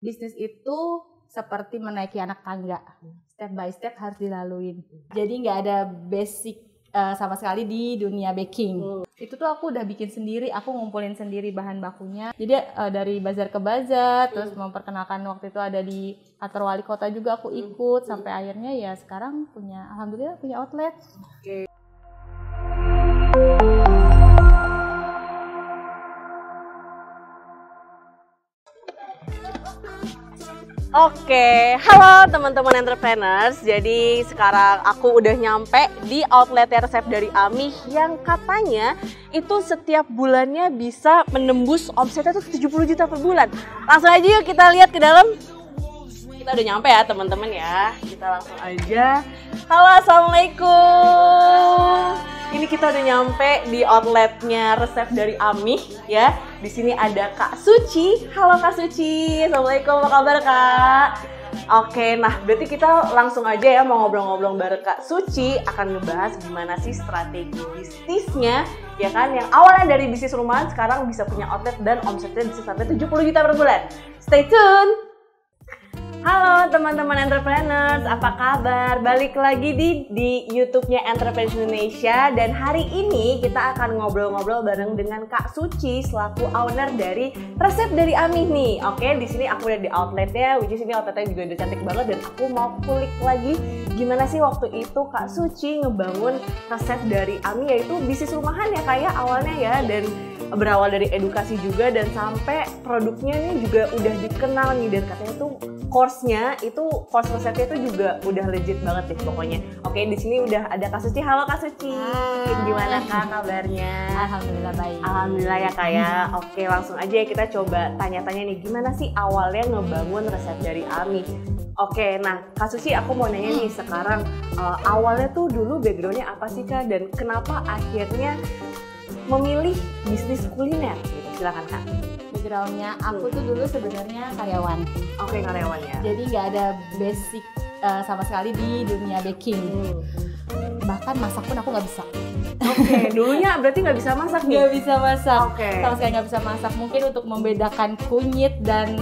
bisnis itu seperti menaiki anak tangga. Step by step harus dilaluin. Jadi nggak ada basic uh, sama sekali di dunia baking. Hmm. Itu tuh aku udah bikin sendiri, aku ngumpulin sendiri bahan bakunya. Jadi uh, dari bazar ke bazar, hmm. terus memperkenalkan waktu itu ada di kantor wali kota juga aku ikut hmm. sampai akhirnya ya sekarang punya alhamdulillah punya outlet. Oke. Okay. Oke, halo teman-teman entrepreneurs. Jadi sekarang aku udah nyampe di outlet resep dari Ami yang katanya itu setiap bulannya bisa menembus omsetnya tuh 70 juta per bulan. Langsung aja yuk kita lihat ke dalam. Kita udah nyampe ya teman-teman ya. Kita langsung aja. Halo, assalamualaikum. Ini kita udah nyampe di outletnya resep dari Ami ya. Di sini ada Kak Suci. Halo Kak Suci. Assalamualaikum. Apa kabar Kak? Oke, nah berarti kita langsung aja ya mau ngobrol-ngobrol bareng Kak Suci akan ngebahas gimana sih strategi bisnisnya ya kan yang awalnya dari bisnis rumahan sekarang bisa punya outlet dan omsetnya bisa sampai 70 juta per bulan. Stay tune. Halo teman-teman entrepreneurs, apa kabar? Balik lagi di di YouTube-nya Entrepreneurs Indonesia dan hari ini kita akan ngobrol-ngobrol bareng dengan Kak Suci selaku owner dari resep dari Ami nih. Oke, di sini aku udah di outletnya, which is ini outletnya juga udah cantik banget dan aku mau kulik lagi gimana sih waktu itu Kak Suci ngebangun resep dari Ami yaitu bisnis rumahan ya kayak ya, awalnya ya dan berawal dari edukasi juga dan sampai produknya nih juga udah dikenal nih dan katanya tuh course-nya itu course resepnya itu juga udah legit banget deh pokoknya. Oke, di sini udah ada Kak Suci. Halo Kak Suci. Gimana Kak kabarnya? Alhamdulillah baik. Alhamdulillah ya Kak ya. Oke, langsung aja ya kita coba tanya-tanya nih gimana sih awalnya ngebangun resep dari Ami? Oke, nah Kak Suci aku mau nanya nih sekarang uh, awalnya tuh dulu backgroundnya apa sih Kak dan kenapa akhirnya memilih bisnis kuliner? Gitu, silakan Kak backgroundnya aku tuh dulu sebenarnya karyawan oke okay, karyawan ya jadi nggak ada basic uh, sama sekali di dunia baking hmm. bahkan masak pun aku nggak bisa Oke, okay, dulunya berarti nggak bisa masak nih? Nggak bisa masak. Oke. Okay. Sama sekali nggak bisa masak. Mungkin untuk membedakan kunyit dan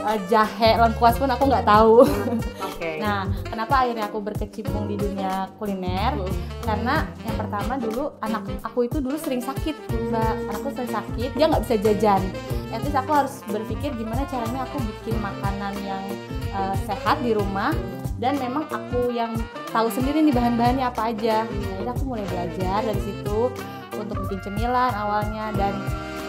uh, jahe lengkuas pun aku nggak tahu. Oke. Okay. nah, kenapa akhirnya aku berkecimpung di dunia kuliner? Hmm. Karena yang pertama dulu anak aku itu dulu sering sakit, mbak. Anakku sering sakit, dia nggak bisa jajan. At aku harus berpikir gimana caranya aku bikin makanan yang uh, sehat di rumah. Dan memang aku yang tahu sendiri nih bahan-bahannya apa aja. Jadi aku mulai belajar dari situ untuk bikin cemilan awalnya. Dan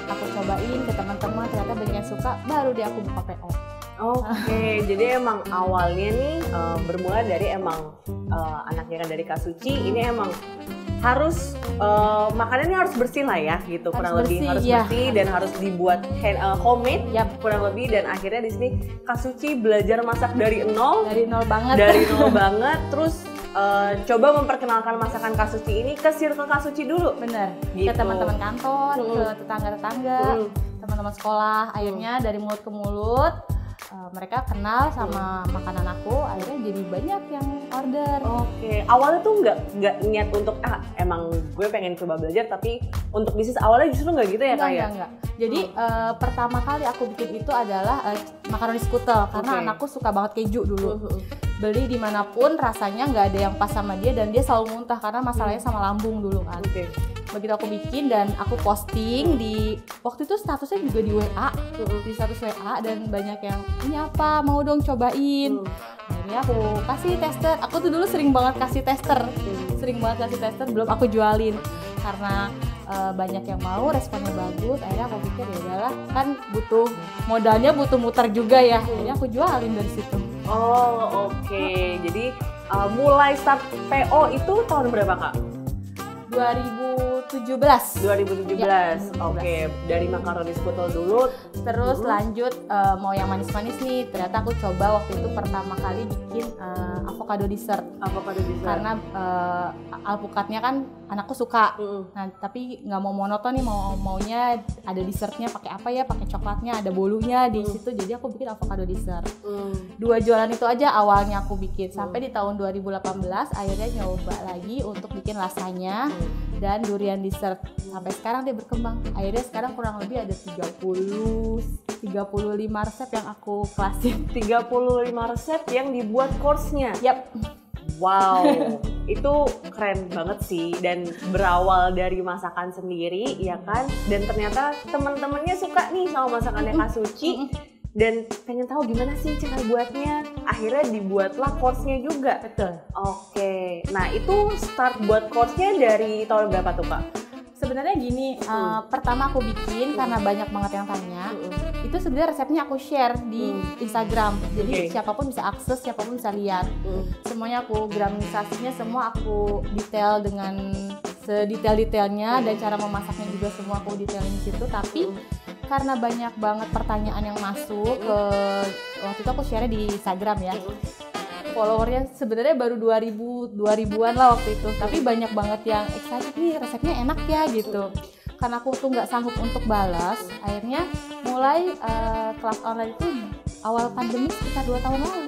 aku cobain ke teman-teman ternyata banyak suka. Baru deh aku buka PO Oke, okay, jadi emang awalnya nih uh, bermula dari emang uh, anaknya kan dari Kasuci ini emang harus uh, makanannya harus bersih lah ya gitu. Harus kurang bersih, lebih harus ya. bersih dan harus dibuat hand, uh, homemade ya kurang lebih. Dan akhirnya di sini Kasuci belajar masak dari nol. Dari nol banget. Dari nol banget. Terus uh, coba memperkenalkan masakan Kasuci ini ke circle Kasuci dulu. Bener. Gitu. ke teman-teman kantor hmm. ke tetangga-tetangga hmm. teman-teman sekolah. Akhirnya dari mulut ke mulut uh, mereka kenal sama makanan aku akhirnya jadi banyak yang order oke okay. awalnya tuh nggak nggak niat untuk ah emang gue pengen coba belajar tapi untuk bisnis awalnya justru nggak gitu ya kayak enggak, enggak. jadi hmm. uh, pertama kali aku bikin itu adalah uh, makaroni skutel karena okay. anakku suka banget keju dulu uh -huh. beli di mana pun rasanya nggak ada yang pas sama dia dan dia selalu muntah karena masalahnya sama lambung dulu kan okay begitu aku bikin dan aku posting di waktu itu statusnya juga di WA di status WA dan banyak yang ini apa? Mau dong cobain. Akhirnya aku kasih tester. Aku tuh dulu sering banget kasih tester. Sering banget kasih tester belum aku jualin. Karena uh, banyak yang mau responnya bagus akhirnya aku pikir ya udahlah kan butuh modalnya butuh muter juga ya. Akhirnya aku jualin dari situ. Oh oke. Okay. jadi uh, mulai start PO itu tahun berapa kak 2017. 2017. Ya, Oke, okay. dari makaroni skutel dulu terus hmm. lanjut uh, mau yang manis-manis nih. Ternyata aku coba waktu itu pertama kali bikin uh, avocado dessert. Avocado dessert. Karena uh, alpukatnya kan anakku suka. Hmm. Nah, tapi nggak mau monoton nih mau maunya ada dessertnya pakai apa ya? Pakai coklatnya, ada bolunya di hmm. situ. Jadi aku bikin avocado dessert. Hmm. Dua jualan itu aja awalnya aku bikin sampai di tahun 2018 akhirnya nyoba lagi untuk bikin lasanya. Hmm dan durian dessert. Sampai sekarang dia berkembang. Akhirnya sekarang kurang lebih ada 30 35 resep yang aku kelasin 35 resep yang dibuat course-nya? Yap. Wow, itu keren banget sih. Dan berawal dari masakan sendiri ya kan? Dan ternyata teman-temannya suka nih sama masakannya Kak Suci dan pengen tahu gimana sih cara buatnya akhirnya dibuatlah course-nya juga betul oke nah itu start buat course-nya dari tahun berapa tuh Kak? sebenarnya gini hmm. uh, pertama aku bikin hmm. karena banyak banget yang tanya hmm. itu sebenarnya resepnya aku share di hmm. Instagram jadi okay. siapa pun bisa akses siapa pun bisa lihat hmm. semuanya aku gramisasinya semua aku detail dengan sedetail-detailnya hmm. dan cara memasaknya juga semua aku detailin di situ tapi hmm. Karena banyak banget pertanyaan yang masuk ke waktu itu aku share di Instagram ya. Followernya sebenarnya baru 2000 2000-an lah waktu itu. Tapi banyak banget yang excited nih resepnya enak ya gitu. Karena aku tuh nggak sanggup untuk balas akhirnya mulai uh, kelas online itu awal pandemi sekitar dua tahun lalu.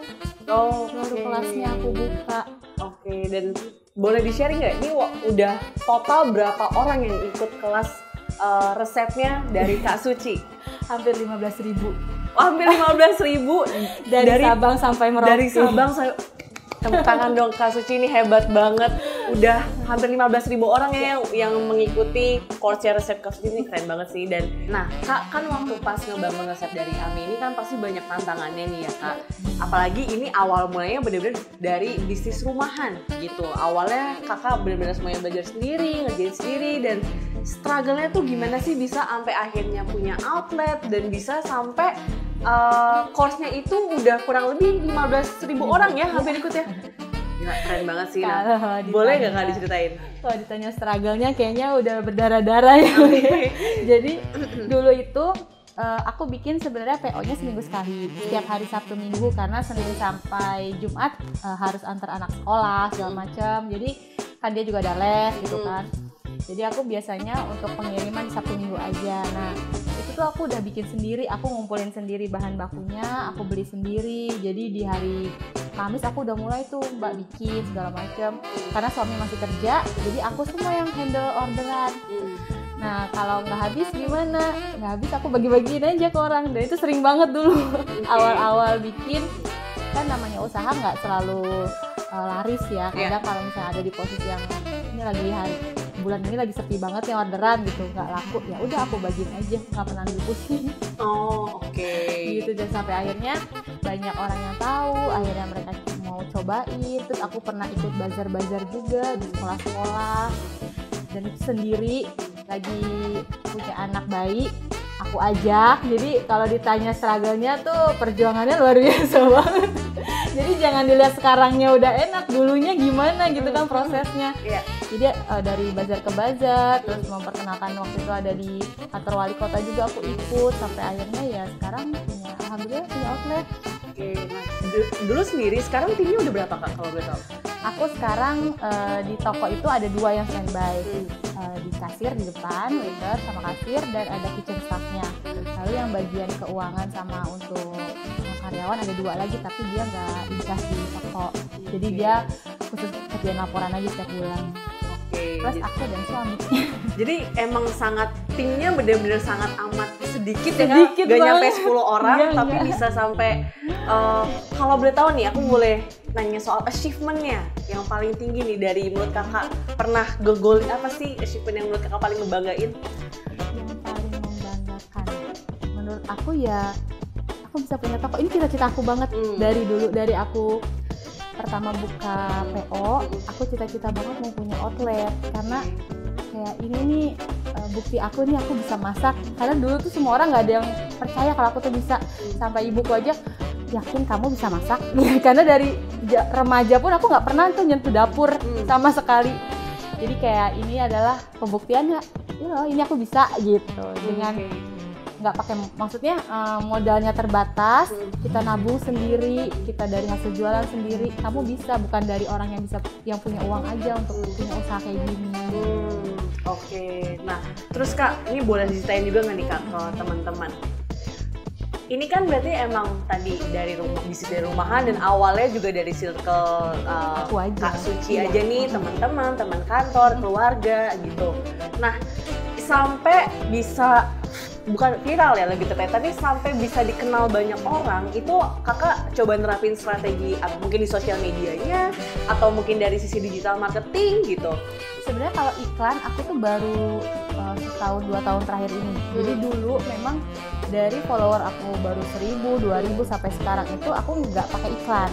Oh baru okay. kelasnya aku buka. Oke okay. dan boleh di sharing nggak? Ini udah total berapa orang yang ikut kelas uh, resepnya dari Kak Suci. Hampir 15 ribu. Hampir 15 ribu. Dari, dari Sabang sampai Merauke. Dari Sabang sampai tepuk tangan dong Kak Suci ini hebat banget. Udah hampir 15 ribu orang ya yang, mengikuti course resep Kak Suci ini. Keren banget sih dan nah Kak kan waktu pas ngebangun resep dari Ami ini kan pasti banyak tantangannya nih ya Kak. Apalagi ini awal mulanya bener-bener dari bisnis rumahan gitu. Awalnya kakak bener-bener semuanya belajar sendiri ngerjain sendiri dan struggle-nya tuh gimana sih bisa sampai akhirnya punya outlet dan bisa sampai uh, course-nya itu udah kurang lebih 15 ribu orang ya hampir ikut ya Gila, keren banget sih. Nah, boleh nggak kak diceritain? Kalau ditanya struggle-nya kayaknya udah berdarah-darah ya. Jadi dulu itu uh, aku bikin sebenarnya PO-nya seminggu sekali, setiap hari Sabtu Minggu karena Senin sampai Jumat uh, harus antar anak sekolah segala macam. Jadi kan dia juga ada les gitu kan jadi aku biasanya untuk pengiriman Sabtu Minggu aja nah itu aku udah bikin sendiri aku ngumpulin sendiri bahan bakunya aku beli sendiri jadi di hari Kamis aku udah mulai tuh mbak bikin segala macam karena suami masih kerja jadi aku semua yang handle orderan Nah kalau nggak habis gimana? Nggak habis aku bagi-bagiin aja ke orang. Dan itu sering banget dulu awal-awal bikin kan namanya usaha nggak selalu uh, laris ya. Kadang yeah. kalau misalnya ada di posisi yang ini lagi hari bulan ini lagi sepi banget ya orderan gitu nggak laku. Ya udah aku bagiin aja nggak pernah pusing oh oke. Okay. gitu dan sampai akhirnya banyak orang yang tahu akhirnya mereka mau cobain. Terus aku pernah ikut bazar-bazar juga di sekolah-sekolah. Dan itu sendiri lagi punya anak bayi aku ajak. Jadi kalau ditanya struggle-nya tuh perjuangannya luar biasa banget. Jadi jangan dilihat sekarangnya udah enak dulunya gimana gitu kan prosesnya. Yeah. Jadi uh, dari bazar ke bazar terus memperkenalkan waktu itu ada di kantor wali kota juga aku ikut sampai akhirnya ya sekarang punya alhamdulillah punya outlet. Oke, nah dulu sendiri sekarang timnya udah berapa kak kalau boleh tahu? Aku sekarang uh, di toko itu ada dua yang standby. Hmm. uh, di kasir di depan waiter sama kasir dan ada kitchen staffnya. Lalu yang bagian keuangan sama untuk karyawan ada dua lagi tapi dia nggak incas di toko. Jadi dia khusus kerjaan laporan aja setiap bulan Okay, plus aku dan suami. Jadi emang sangat timnya benar-benar sangat amat sedikit, ya kan gak nyampe 10 orang Gak, tapi enggak. bisa sampai uh, kalau boleh tahu nih aku boleh nanya soal achievementnya yang paling tinggi nih dari menurut kakak. Pernah gegol apa sih achievement yang menurut kakak paling ngebanggain? Yang paling membanggakan. Menurut aku ya aku bisa punya toko ini cita-cita aku banget hmm. dari dulu dari aku pertama buka PO aku cita-cita banget mau punya outlet. Karena kayak ini nih eh, bukti aku nih aku bisa masak. Karena dulu tuh semua orang nggak ada yang percaya kalau aku tuh bisa. Sampai ibuku aja yakin kamu bisa masak? Karena dari remaja pun aku nggak pernah tuh nyentuh dapur hmm. sama sekali. Jadi kayak ini adalah pembuktiannya ya ini aku bisa gitu. Dengan nggak pakai maksudnya uh, modalnya terbatas kita nabung sendiri kita dari hasil jualan sendiri kamu bisa bukan dari orang yang bisa yang punya uang aja untuk punya usaha kayak gini hmm, oke okay. nah terus kak ini boleh diceritain juga nggak nih kak ke teman-teman ini kan berarti emang tadi dari rumah bisnis dari rumahan dan awalnya juga dari circle uh, Aku aja. Kak Suci Iya. aja nih, teman-teman, teman kantor, keluarga gitu. Nah, sampai bisa bukan viral ya lebih tepatnya, tapi sampai bisa dikenal banyak orang itu kakak coba nerapin strategi mungkin di sosial medianya atau mungkin dari sisi digital marketing gitu. sebenarnya kalau iklan aku tuh baru uh, setahun dua tahun terakhir ini. Jadi Hmm. dulu memang dari follower aku baru 1000 2000 sampai sekarang itu aku nggak pakai iklan.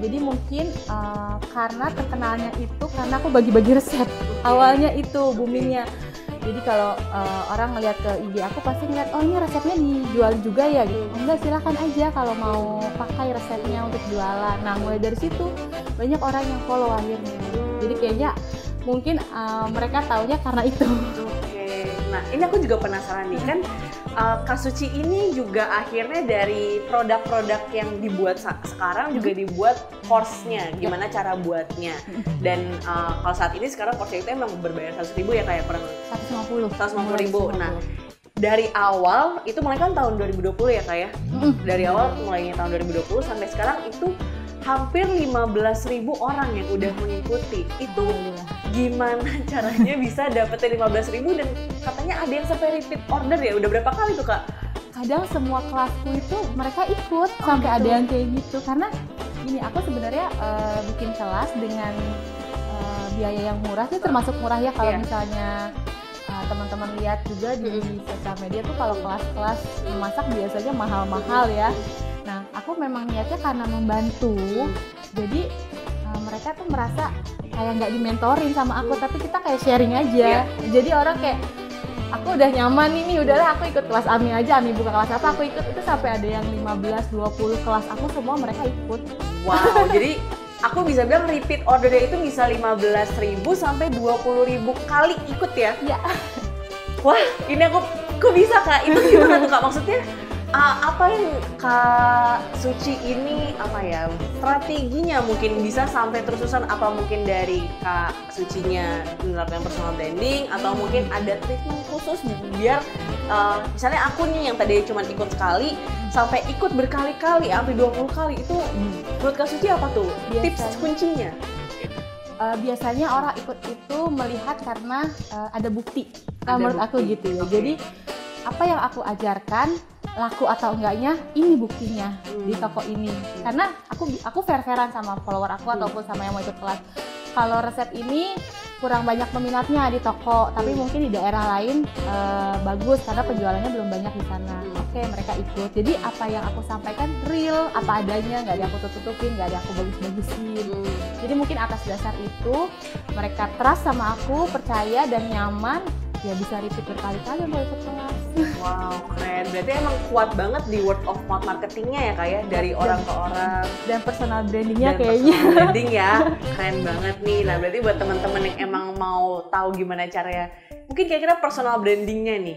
Jadi mungkin uh, karena terkenalnya itu karena aku bagi-bagi resep. Awalnya itu boomingnya jadi kalau uh, orang ngeliat ke IG aku pasti ngeliat oh ini resepnya dijual juga ya? Gitu. Enggak silakan aja kalau mau pakai resepnya untuk jualan. Nah mulai dari situ banyak orang yang follow akhirnya. Jadi kayaknya mungkin uh, mereka taunya karena itu nah ini aku juga penasaran nih kan uh, Kasuci ini juga akhirnya dari produk-produk yang dibuat sekarang juga dibuat course-nya, gimana cara buatnya. Dan uh, kalau saat ini sekarang course itu emang berbayar 100 ribu ya kayak per 150 150 ribu. Nah, dari awal itu mulai kan tahun 2020 ya kak ya? Mm-mm. Dari awal mulainya tahun 2020 sampai sekarang itu hampir 15.000 orang yang udah mengikuti. Itu gimana caranya bisa dapetin 15.000 ribu dan katanya ada yang sampai repeat order ya udah berapa kali tuh kak? kadang semua kelasku itu mereka ikut sampai ada yang kayak gitu karena gini aku sebenarnya eh, bikin kelas dengan eh, biaya yang murah sih termasuk murah ya kalau Iya. misalnya eh, teman-teman lihat juga di sosial media tuh kalau kelas-kelas memasak biasanya mahal-mahal ya aku memang niatnya karena membantu jadi eh, mereka tuh merasa kayak nggak dimentorin sama aku tapi kita kayak sharing aja jadi orang kayak aku udah nyaman ini udahlah aku ikut kelas Ami aja Ami buka kelas apa aku ikut itu sampai ada yang 15 20 kelas aku semua mereka ikut Wow, jadi aku bisa bilang repeat ordernya itu bisa 15.000 sampai 20.000 kali ikut ya? ya Wah, ini aku kok bisa kak? Itu gimana tuh kak? Maksudnya uh, apa yang kak Suci ini apa ya strateginya mungkin bisa sampai terusan apa mungkin dari kak Sucinya menerapkan personal branding atau mungkin ada treatment khusus biar uh, misalnya aku nih yang tadi cuma ikut sekali sampai ikut berkali-kali sampai 20 kali itu menurut kak Suci apa tuh Biasanya. tips kuncinya? Eh, biasanya orang ikut itu melihat karena eh, ada bukti Ada menurut aku bukti, gitu ya oke. jadi apa yang aku ajarkan laku atau enggaknya ini buktinya Hmm. di toko ini karena aku aku fair fairan sama follower aku Hmm. ataupun sama yang mau ikut kelas kalau resep ini kurang banyak peminatnya di toko tapi Hmm. mungkin di daerah lain eh, bagus karena penjualannya belum banyak di sana Hmm. oke mereka ikut jadi apa yang aku sampaikan real apa adanya nggak ada aku tutup-tutupin nggak ada aku bagus-bagusin jadi mungkin atas dasar itu mereka trust sama aku, percaya dan nyaman, ya bisa repeat berkali-kali mau ikut kelas. Wow, keren. Berarti emang kuat banget di word of mouth marketingnya ya kak ya dari orang ke orang. Dan personal brandingnya Dan kayaknya. personal branding ya, keren banget nih. Nah berarti buat teman-teman yang emang mau tahu gimana caranya, mungkin kira-kira personal brandingnya nih,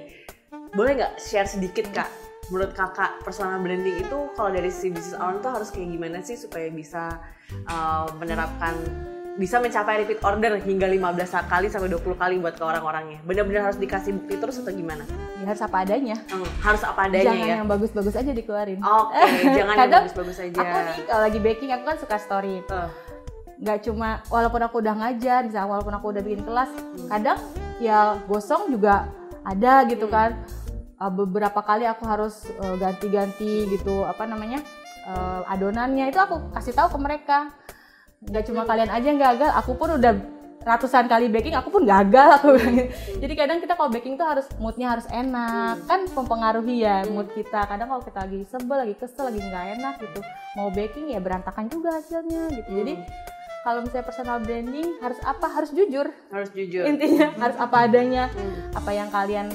boleh nggak share sedikit kak? Menurut kakak personal branding itu kalau dari sisi bisnis owner tuh harus kayak gimana sih supaya bisa uh, menerapkan bisa mencapai repeat order hingga 15 kali sampai 20 kali buat ke orang-orangnya. Benar-benar harus dikasih bukti terus atau gimana? Ya harus apa adanya. Hmm, harus apa adanya Jangan ya. yang bagus-bagus aja dikeluarin. Oke, jangan yang bagus-bagus aja. Aku nih kalau lagi baking aku kan suka story. Tuh. Nggak cuma walaupun aku udah ngajar, misalnya walaupun aku udah bikin kelas, kadang ya gosong juga ada gitu Hmm. kan. Uh, beberapa kali aku harus uh, ganti-ganti gitu apa namanya uh, adonannya itu aku kasih tahu ke mereka. Nggak cuma kalian aja yang gagal, aku pun udah ratusan kali baking aku pun gagal aku bilang gitu. Jadi kadang kita kalau baking tuh harus moodnya harus enak kan mempengaruhi ya mood kita. Kadang kalau kita lagi sebel, lagi kesel, lagi nggak enak gitu mau baking ya berantakan juga hasilnya gitu. Jadi kalau misalnya personal branding harus apa? Harus jujur. harus jujur. Intinya harus apa adanya. Hmm. Apa yang kalian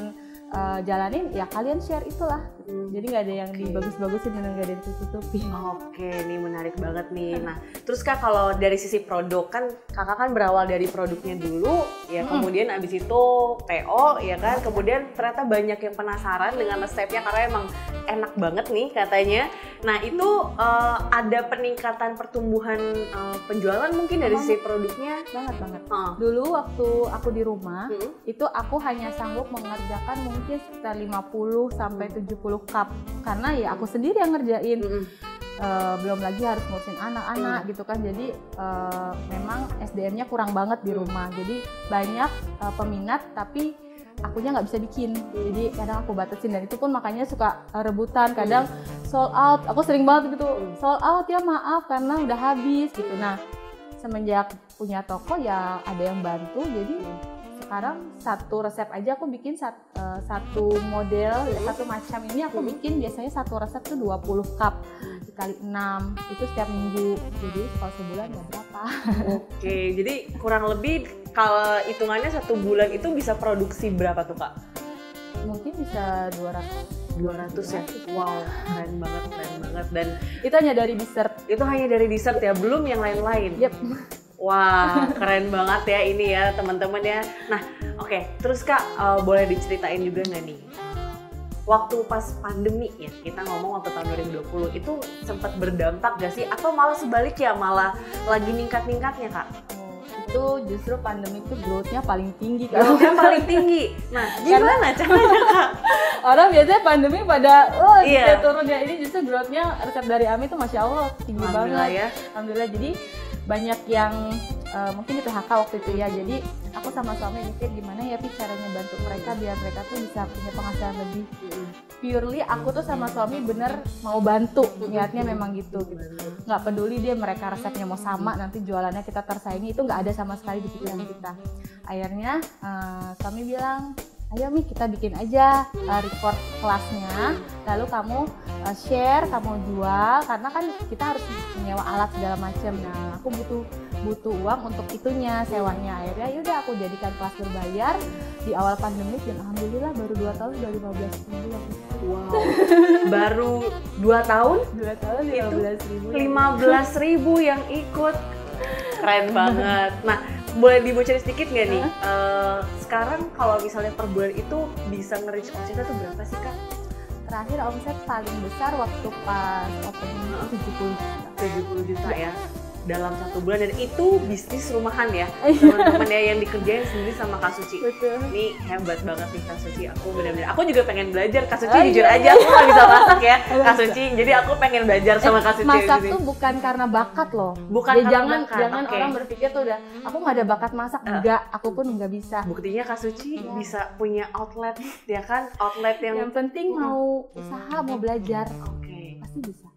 uh, jalanin ya kalian share itulah. Hmm. Jadi nggak ada yang Oke. dibagus-bagusin dan nggak ada yang ditutupi. Oke, ini menarik banget nih. Nah, terus kak kalau dari sisi produk kan kakak kan berawal dari produknya dulu, ya Mm-mm. kemudian abis itu PO, ya kan, kemudian ternyata banyak yang penasaran dengan resepnya karena emang enak banget nih katanya. Nah itu uh, ada peningkatan pertumbuhan uh, penjualan mungkin dari si produknya? Banget banget. Uh. Dulu waktu aku di rumah hmm. itu aku hanya sanggup mengerjakan mungkin sekitar 50 sampai 70 karena ya aku sendiri yang ngerjain. Hmm. Uh, belum lagi harus ngurusin anak-anak hmm. gitu kan. Jadi uh, memang SDM-nya kurang banget di rumah. Jadi banyak uh, peminat tapi akunya nggak bisa bikin. Jadi kadang aku batasin. Dan itu pun makanya suka rebutan. Kadang sold out. Aku sering banget gitu. Sold out ya maaf karena udah habis gitu. Nah semenjak punya toko ya ada yang bantu. Jadi sekarang satu resep aja aku bikin sat, uh, satu model satu macam ini aku bikin biasanya satu resep tuh 20 cup dikali 6 itu setiap minggu jadi kalau sebulan ya berapa oke jadi kurang lebih kalau hitungannya satu bulan itu bisa produksi berapa tuh kak? Mungkin bisa 200 200 ya? Wow, keren banget, keren banget. Dan itu hanya dari dessert. Itu hanya dari dessert ya, belum yang lain-lain. Yep. Wah, keren banget ya ini ya teman-teman ya. Nah, oke, okay. terus kak uh, boleh diceritain juga nggak nih? Waktu pas pandemi ya, kita ngomong waktu tahun 2020 itu sempat berdampak gak sih? Atau malah sebaliknya, malah lagi ningkat-ningkatnya kak? itu justru pandemi itu growth-nya paling tinggi kan. Growth-nya paling tinggi. Nah, gimana caranya Kak? Orang biasanya pandemi pada oh iya. turun ya. Ini justru growth-nya resep dari Ami itu Masya Allah tinggi banget. ya. Alhamdulillah. Jadi banyak yang uh, mungkin di PHK waktu itu ya. Jadi aku sama suami mikir gimana ya Pi caranya bantu mereka biar mereka tuh bisa punya penghasilan lebih. Purely aku tuh sama suami bener mau bantu niatnya memang gitu gitu. Nggak peduli dia mereka resepnya mau sama nanti jualannya kita tersaingi itu nggak ada sama sekali di pikiran kita. Akhirnya uh, suami bilang ayo Mi kita bikin aja uh, record kelasnya. Lalu kamu uh, share kamu jual karena kan kita harus menyewa alat segala macam. Nah aku butuh butuh uang untuk itunya sewanya. Akhirnya yaudah aku jadikan kelas berbayar di awal pandemi dan alhamdulillah baru dua tahun udah lima belas ribu wow. Baru dua tahun? Dua tahun lima belas ribu. lima belas ribu yang ikut. Keren banget. Nah boleh dibocorin sedikit nggak nih? Uh, sekarang kalau misalnya per bulan itu bisa nge-reach omsetnya tuh berapa sih kak? Terakhir omset paling besar waktu pas opening 70 juta. 70 juta ya dalam satu bulan dan itu bisnis rumahan ya teman-teman ya yang dikerjain sendiri sama Kak Suci. Betul. Ini hebat banget nih Kak Suci. Aku benar-benar aku juga pengen belajar Kak Suci oh, jujur iya. aja aku nggak bisa masak ya Kak Suci. Jadi aku pengen belajar sama Kak Suci. Masak tuh bukan karena bakat loh. Bukan ya, jangan bakat. jangan okay. orang berpikir tuh udah aku nggak ada bakat masak uh. enggak, aku pun nggak bisa. Buktinya Kak Suci ya. bisa punya outlet ya kan outlet yang yang penting mau usaha mau belajar. Oke. Okay. Pasti bisa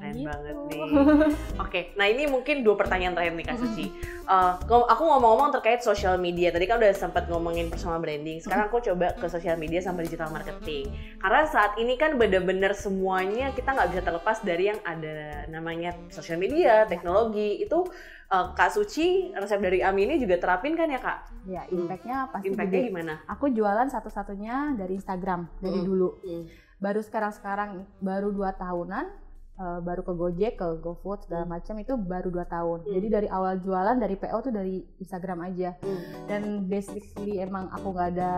keren gitu. banget nih. Oke, okay, nah ini mungkin dua pertanyaan terakhir nih Kak Suci. Uh, aku ngomong-ngomong terkait social media. Tadi kan udah sempat ngomongin personal branding. Sekarang aku coba ke social media sama digital marketing. Karena saat ini kan bener-bener semuanya kita nggak bisa terlepas dari yang ada namanya social media, teknologi. Itu uh, Kak Suci resep dari Ami ini juga terapin kan ya Kak? Ya, impactnya pasti Impactnya gimana? Aku jualan satu-satunya dari Instagram dari hmm. dulu. Hmm. Baru sekarang-sekarang baru dua tahunan uh, baru ke Gojek, ke GoFood segala hmm. macam itu baru dua tahun. Hmm. Jadi dari awal jualan dari PO tuh dari Instagram aja. Hmm. Dan basically emang aku nggak ada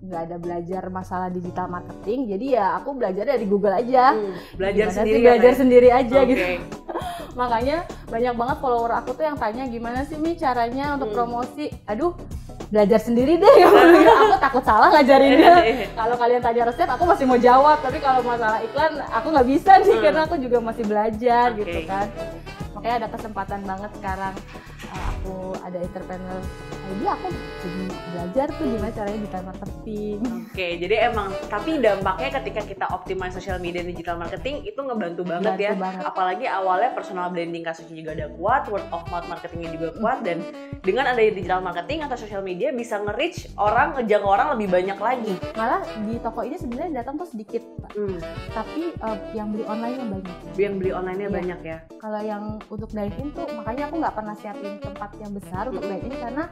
nggak ada belajar masalah digital marketing. Jadi ya aku belajar dari Google aja. Hmm. Belajar gimana sendiri. Sih, belajar ya? sendiri aja okay. gitu. Makanya banyak banget follower aku tuh yang tanya gimana sih Mi caranya untuk hmm. promosi. Aduh, belajar sendiri deh. Aku takut salah ngajarinnya kalau kalian tanya resep aku masih mau jawab. Tapi kalau masalah iklan aku nggak bisa nih hmm. karena aku juga masih belajar okay. gitu kan. Makanya ada kesempatan banget sekarang aku ada entrepreneur jadi aku jadi belajar tuh gimana caranya digital marketing. Oke, okay, jadi emang tapi dampaknya ketika kita optimize social media dan digital marketing itu ngebantu banget ya. Banget. Apalagi awalnya personal branding kasusnya juga udah kuat, word of mouth marketingnya juga kuat mm -hmm. dan dengan ada digital marketing atau social media bisa nge-reach orang, ngejangkau orang lebih banyak lagi. Malah di toko ini sebenarnya datang tuh sedikit, Hmm. Tapi uh, yang beli online yang banyak. Yang beli online-nya iya. banyak ya. Kalau yang untuk dive-in tuh makanya aku nggak pernah siapin tempat yang besar untuk dive-in karena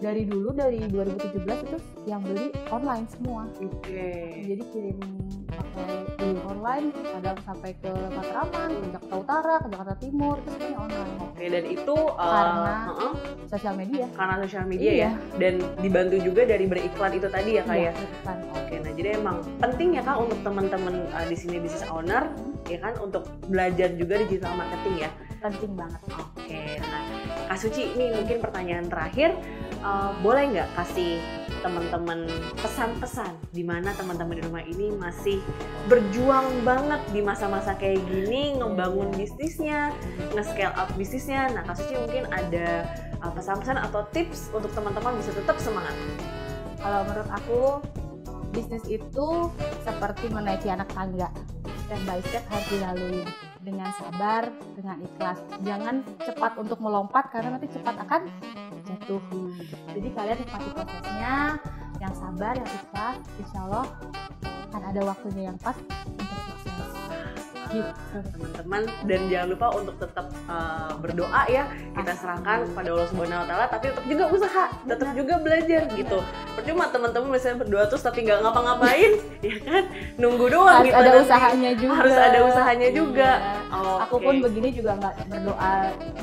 dari dulu dari 2017 itu yang beli online semua. Oke. Okay. Jadi kirim pakai beli online kadang sampai ke Matraman ke Jakarta Utara ke Jakarta Timur itu semuanya online Oke, dan itu uh, Karena uh-uh, sosial media karena sosial media Iya. ya, dan dibantu juga dari beriklan itu tadi ya kak Iya, ya. iklan. Oke, nah jadi emang penting ya kak untuk teman-teman uh, di sini business owner, ya kan untuk belajar juga digital marketing ya. penting banget Oke, nah Kak Suci ini mungkin pertanyaan terakhir, uh, boleh nggak kasih teman-teman pesan-pesan di mana teman-teman di rumah ini masih berjuang banget di masa-masa kayak gini ngebangun bisnisnya, nge-scale up bisnisnya. Nah, Kak Suci mungkin ada uh, pesan-pesan atau tips untuk teman-teman bisa tetap semangat. kalau menurut aku bisnis itu seperti menaiki anak tangga step by step harus dilalui dengan sabar dengan ikhlas. Jangan cepat untuk melompat karena nanti cepat akan jatuh. Jadi kalian nikmati prosesnya yang sabar yang ikhlas insya Allah akan ada waktunya yang pas untuk teman-teman. Dan jangan lupa untuk tetap uh, berdoa ya. Kita serahkan kepada Allah Subhanahu Wa Taala tapi tetap juga usaha tetap juga belajar gitu. Percuma teman-teman misalnya berdoa terus tapi nggak ngapa-ngapain ya kan? Nunggu doang harus gitu ada nanti. usahanya juga. Harus ada usahanya juga. Iya. aku Oke. pun begini juga nggak berdoa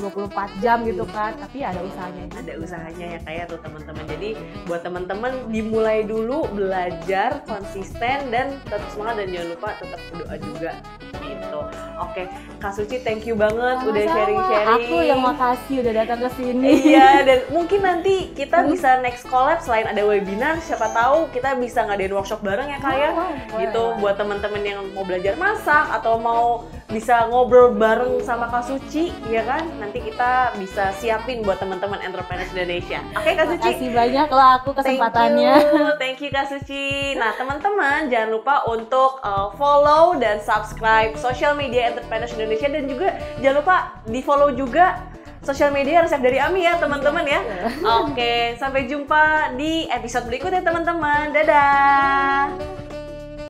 24 jam gitu kan tapi ada usahanya juga. ada usahanya ya kayak tuh teman-teman. Jadi buat teman-teman dimulai dulu belajar konsisten dan tetap semangat. Dan jangan lupa tetap berdoa juga gitu oke Kak Suci thank you banget udah Sama-sama. sharing-sharing aku yang makasih udah datang ke sini Iya, dan mungkin nanti kita bisa next collab selain ada webinar, siapa tahu kita bisa ngadain workshop bareng ya kak ya. Oh, gitu boleh. buat teman-teman yang mau belajar masak atau mau bisa ngobrol bareng sama Kak Suci, ya kan? Nanti kita bisa siapin buat teman-teman entrepreneurs Indonesia. Oke Kak Suci. Makasih banyak loh aku kesempatannya. Thank you, thank you Kak Suci. Nah teman-teman jangan lupa untuk uh, follow dan subscribe social media entrepreneurs Indonesia dan juga jangan lupa di follow juga sosial media resep dari Ami ya teman-teman ya. Oke, sampai jumpa di episode berikutnya teman-teman. Dadah.